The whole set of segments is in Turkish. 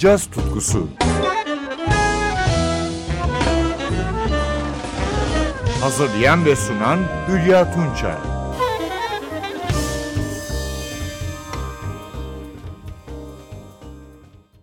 caz tutkusu. Hazırlayan ve sunan Hülya Tunçay.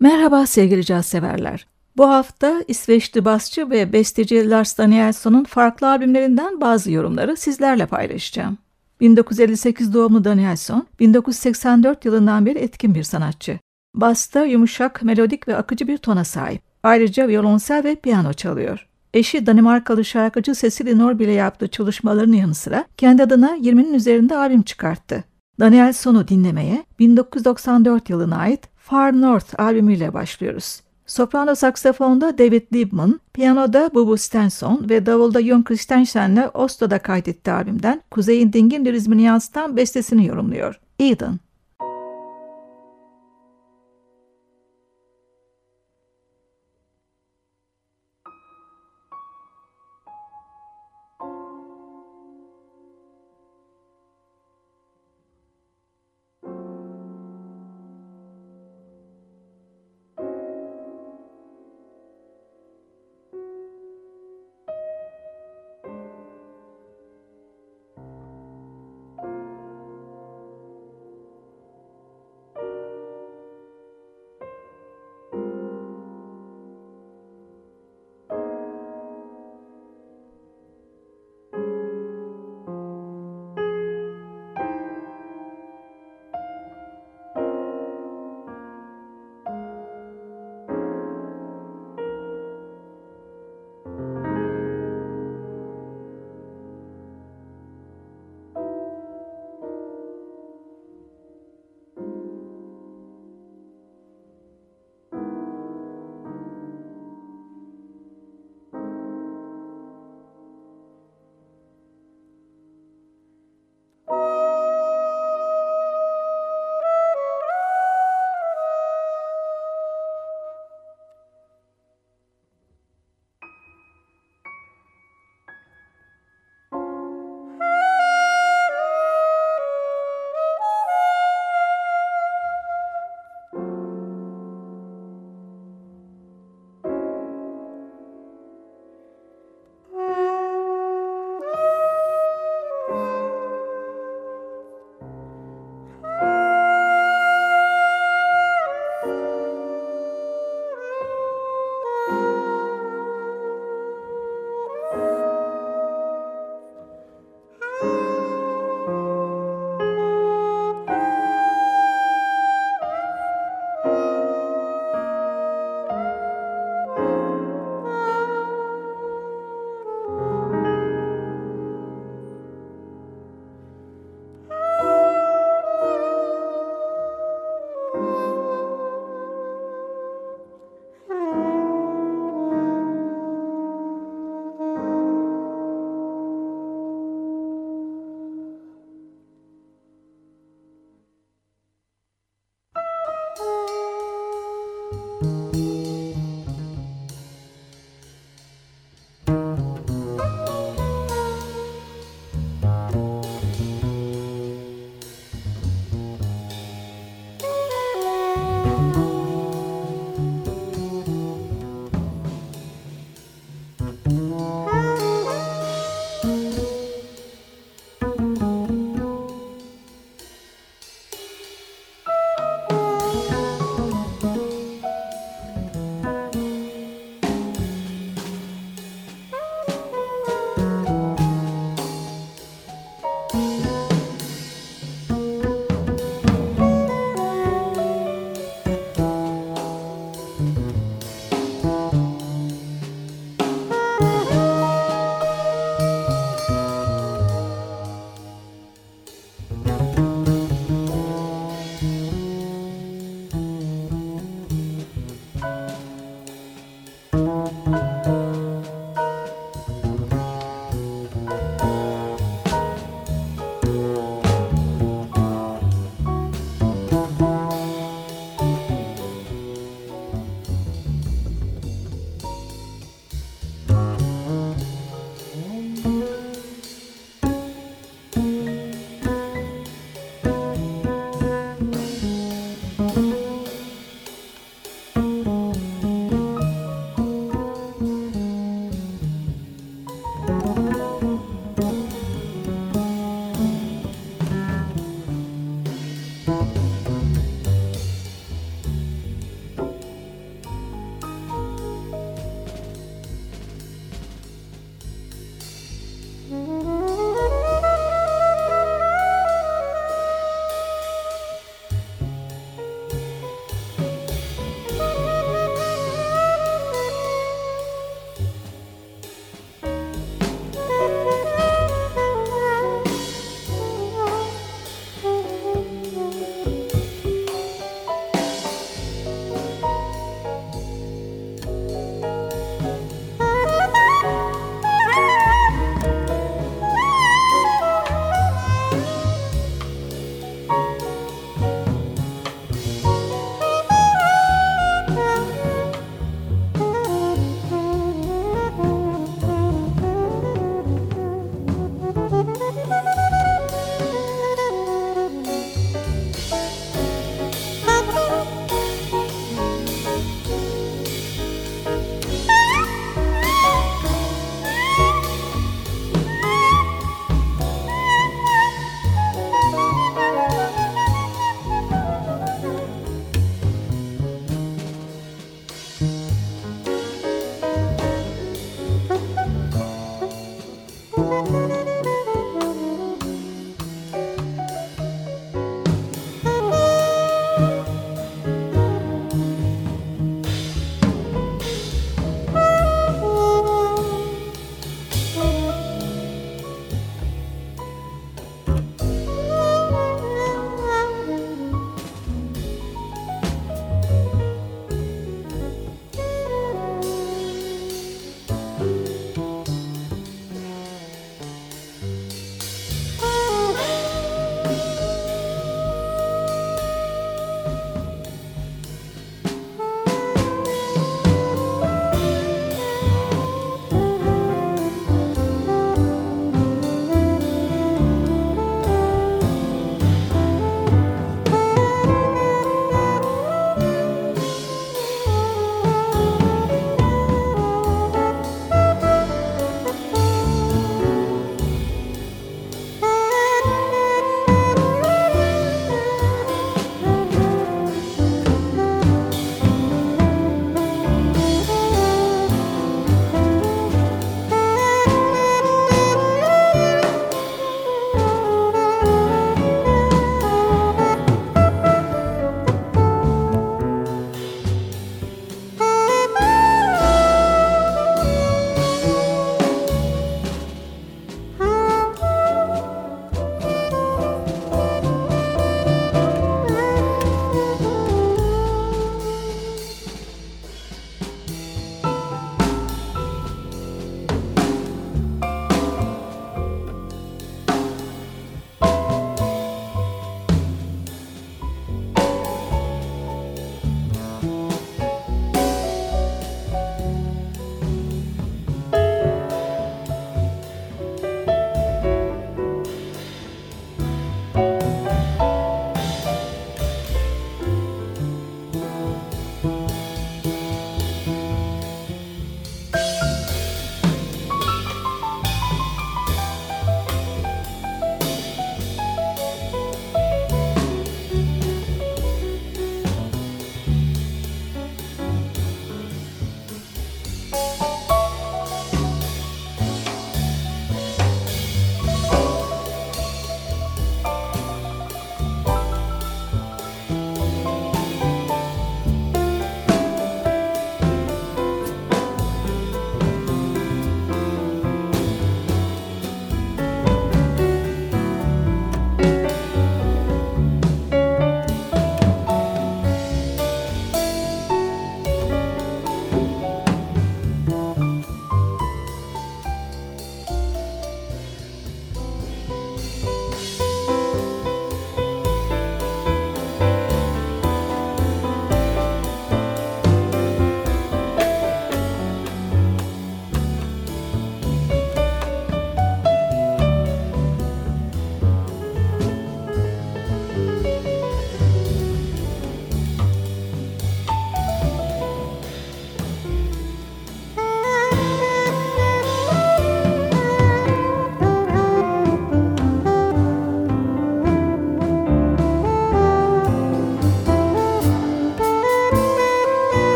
Merhaba sevgili caz severler. Bu hafta İsveçli basçı ve besteci Lars Danielson'un farklı albümlerinden bazı yorumları sizlerle paylaşacağım. 1958 doğumlu Danielson, 1984 yılından beri etkin bir sanatçı. Basta yumuşak, melodik ve akıcı bir tona sahip. Ayrıca violonsel ve piyano çalıyor. Eşi Danimarkalı şarkıcı Cecilie Norby ile yaptığı çalışmalarının yanı sıra kendi adına 20'nin üzerinde albüm çıkarttı. Danielson'u dinlemeye 1994 yılına ait Far North albümüyle başlıyoruz. Soprano saksafonda David Liebman, piyanoda Bubu Stenson ve davulda Jon Christensen'le Oslo'da kaydettiği albümden Kuzey'in dingin lirizmini yansıtan bestesini yorumluyor. Eden.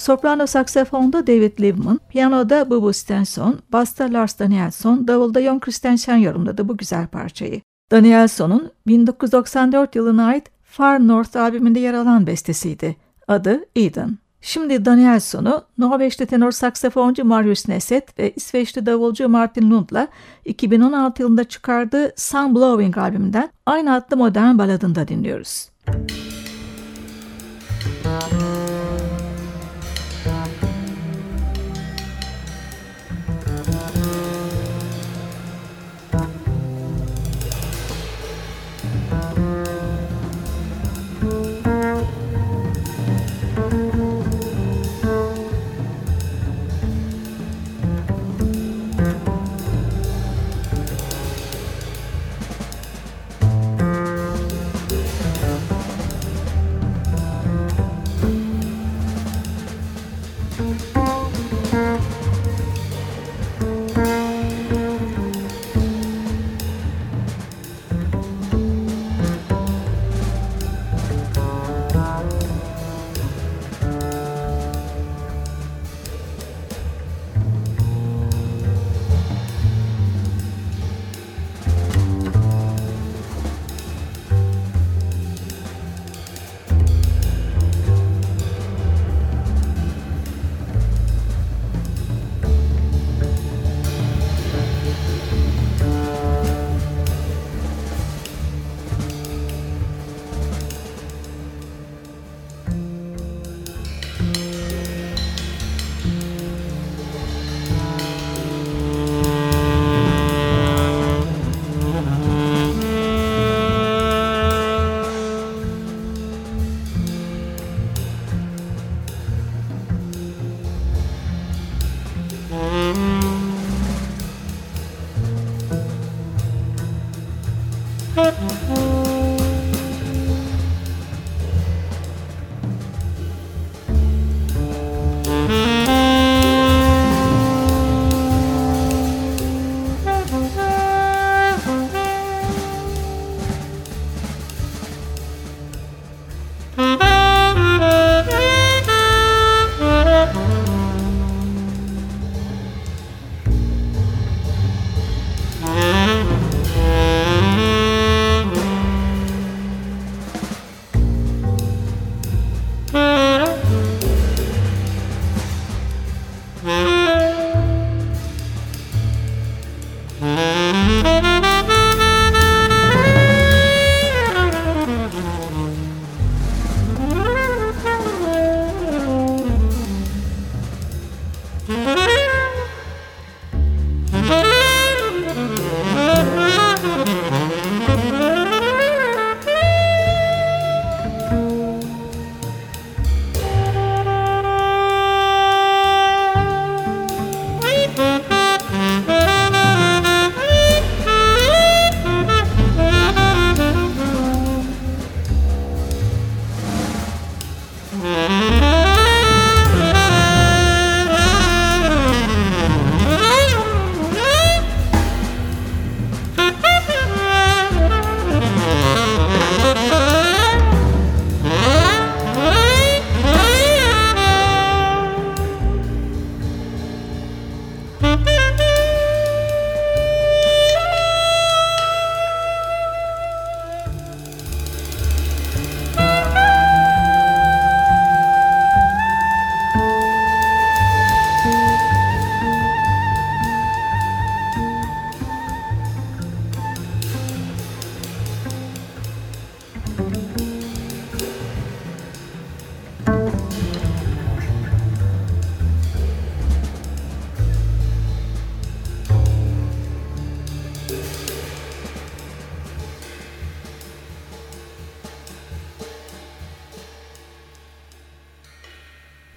Soprano saksafonda David Livman, piyanoda Bubu Stenson, basta Lars Danielsson, davulda Jon Christensen yorumladı bu güzel parçayı. Danielson'un 1994 yılına ait Far North albümünde yer alan bestesiydi. Adı Eden. Şimdi Danielson'u Norveçli tenor saksafoncu Marius Neset ve İsveçli davulcu Martin Lund'la 2016 yılında çıkardığı Sun Blowing albümünden aynı adlı modern baladında dinliyoruz. Müzik Mm-hmm.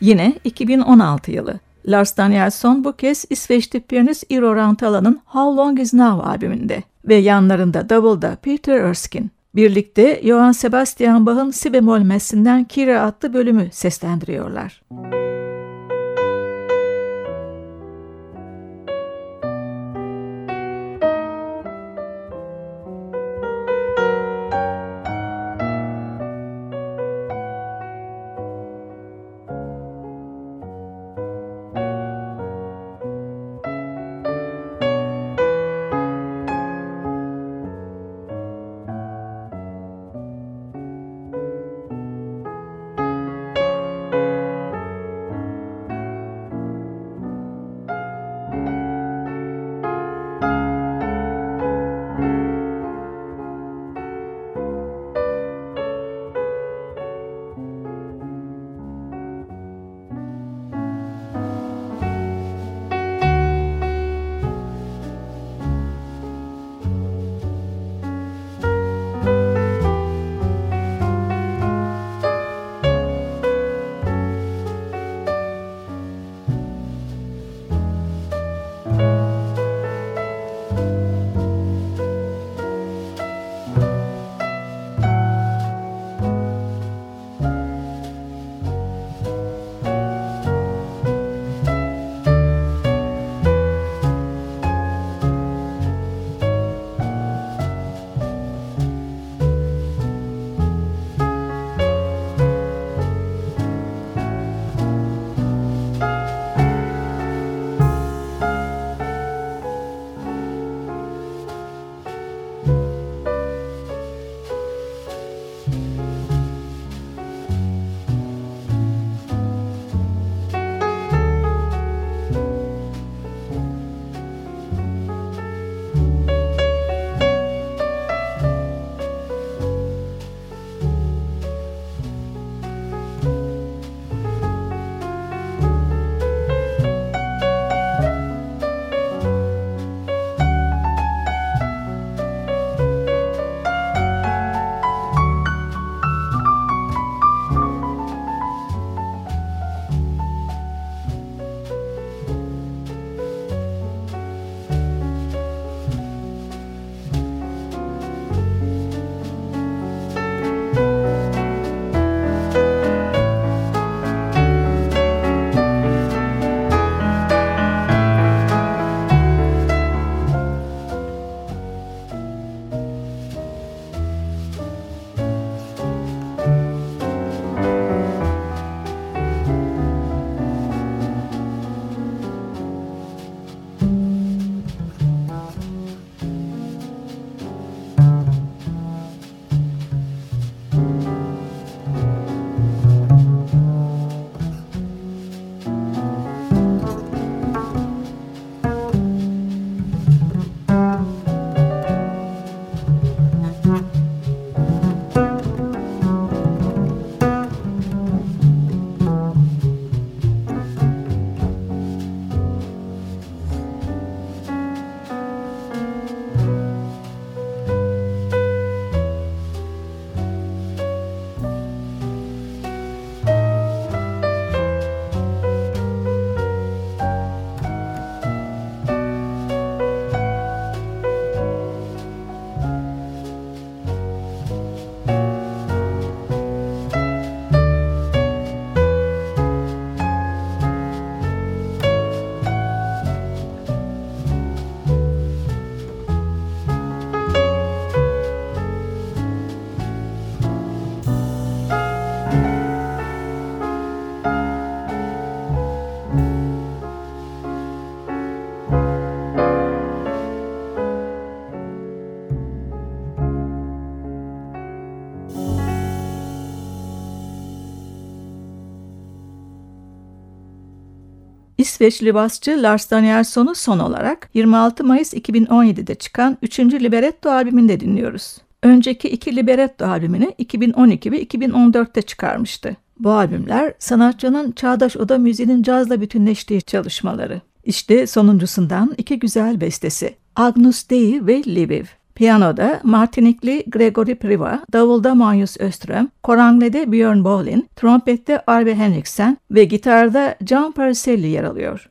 Yine 2016 yılı. Lars Danielsson bu kez İsveçli piyanist Iro Rantala'nın How Long Is Now albümünde ve yanlarında davulda Peter Erskine. Birlikte Johann Sebastian Bach'ın Si bemol messinden Kira adlı bölümü seslendiriyorlar. Müzik İsveçli basçı Lars Danielsson'u son olarak 26 Mayıs 2017'de çıkan 3. Libretto albümünde dinliyoruz. Önceki iki Libretto albümünü 2012 ve 2014'te çıkarmıştı. Bu albümler sanatçının çağdaş oda müziğinin cazla bütünleştiği çalışmaları. İşte sonuncusundan iki güzel bestesi Agnus Dei ve Lviv. Piyanoda Martinikli Gregory Priva, davulda Magnus Öström, koranglede Björn Bolin, trompette Arve Henriksen ve gitarda John Pariselli yer alıyor.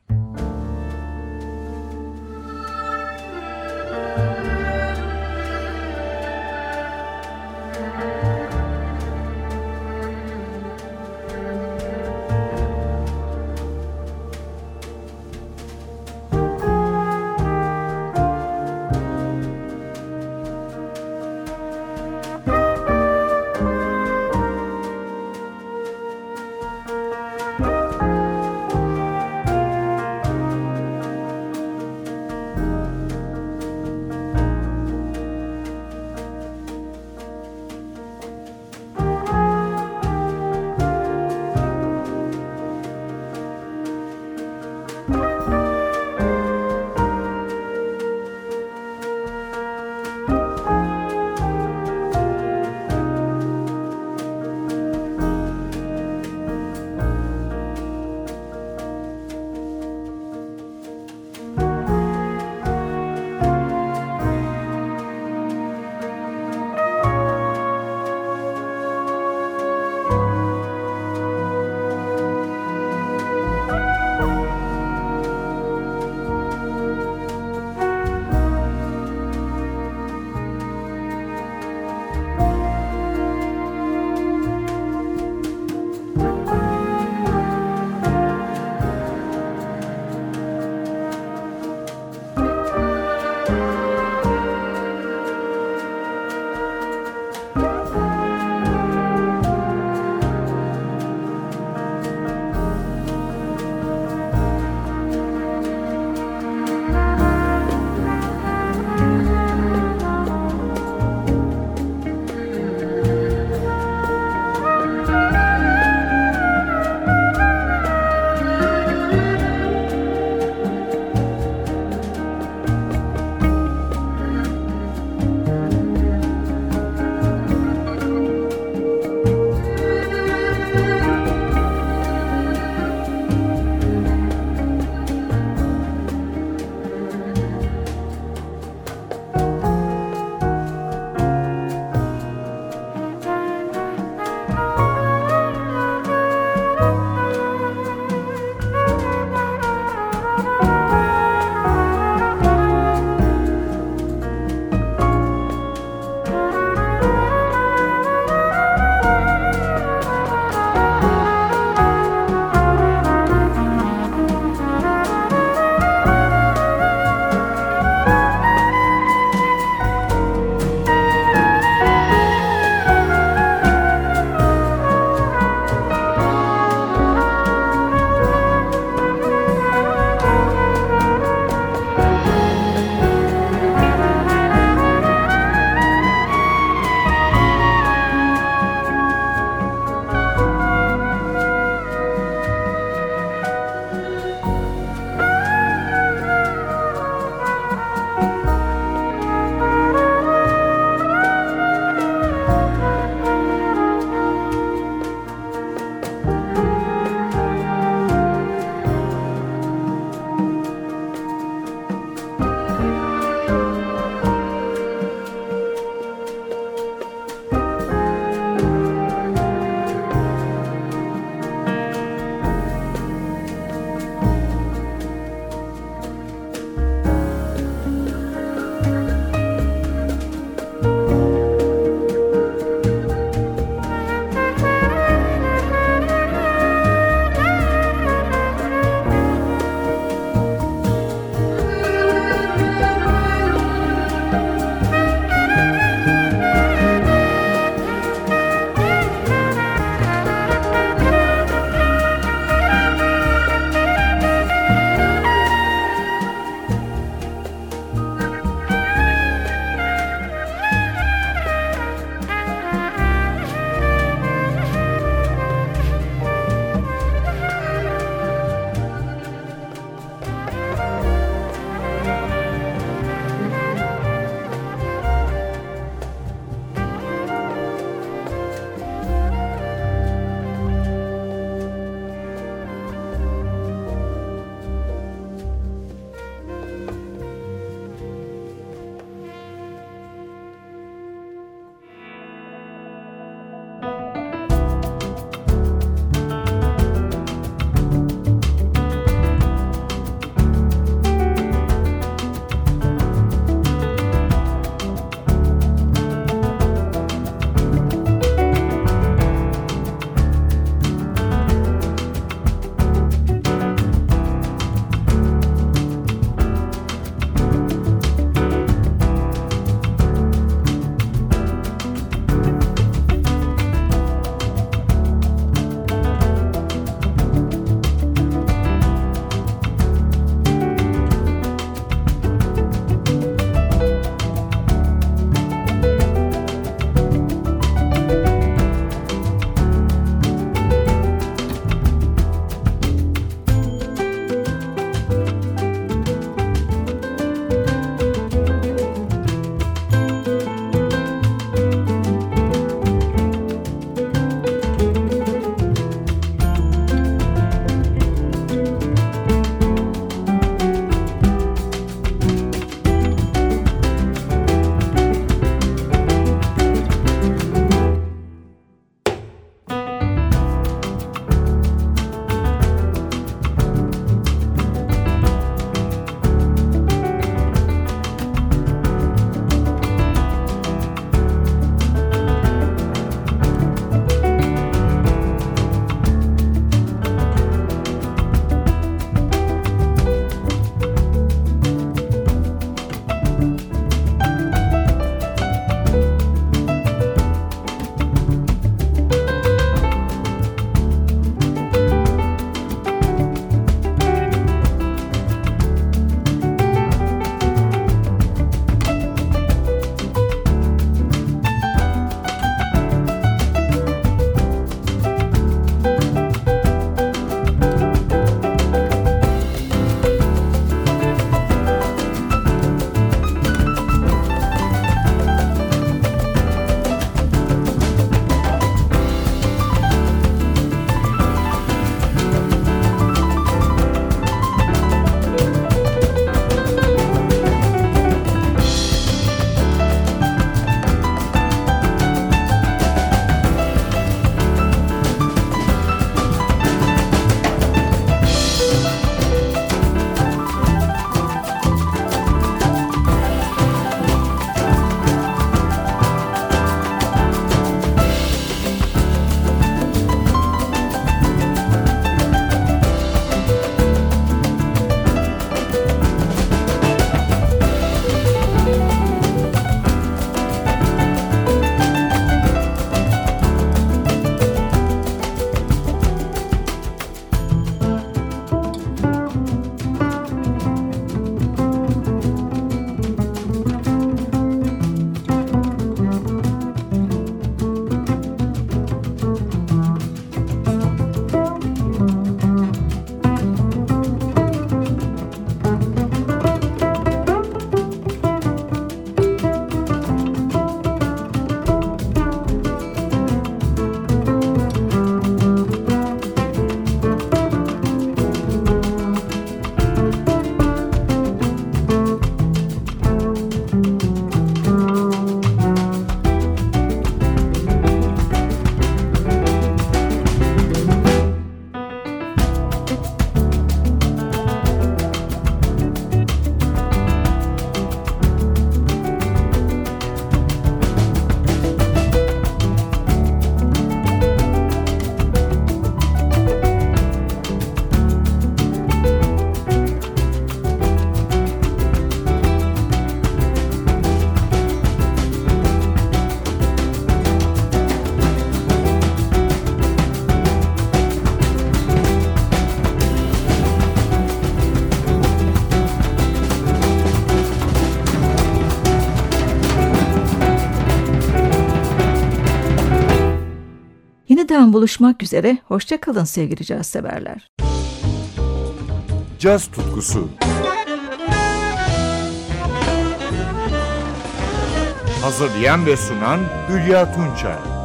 Buluşmak üzere, hoşçakalın sevgili caz severler. Caz tutkusu. Hazırlayan ve sunan Hülya Tunçay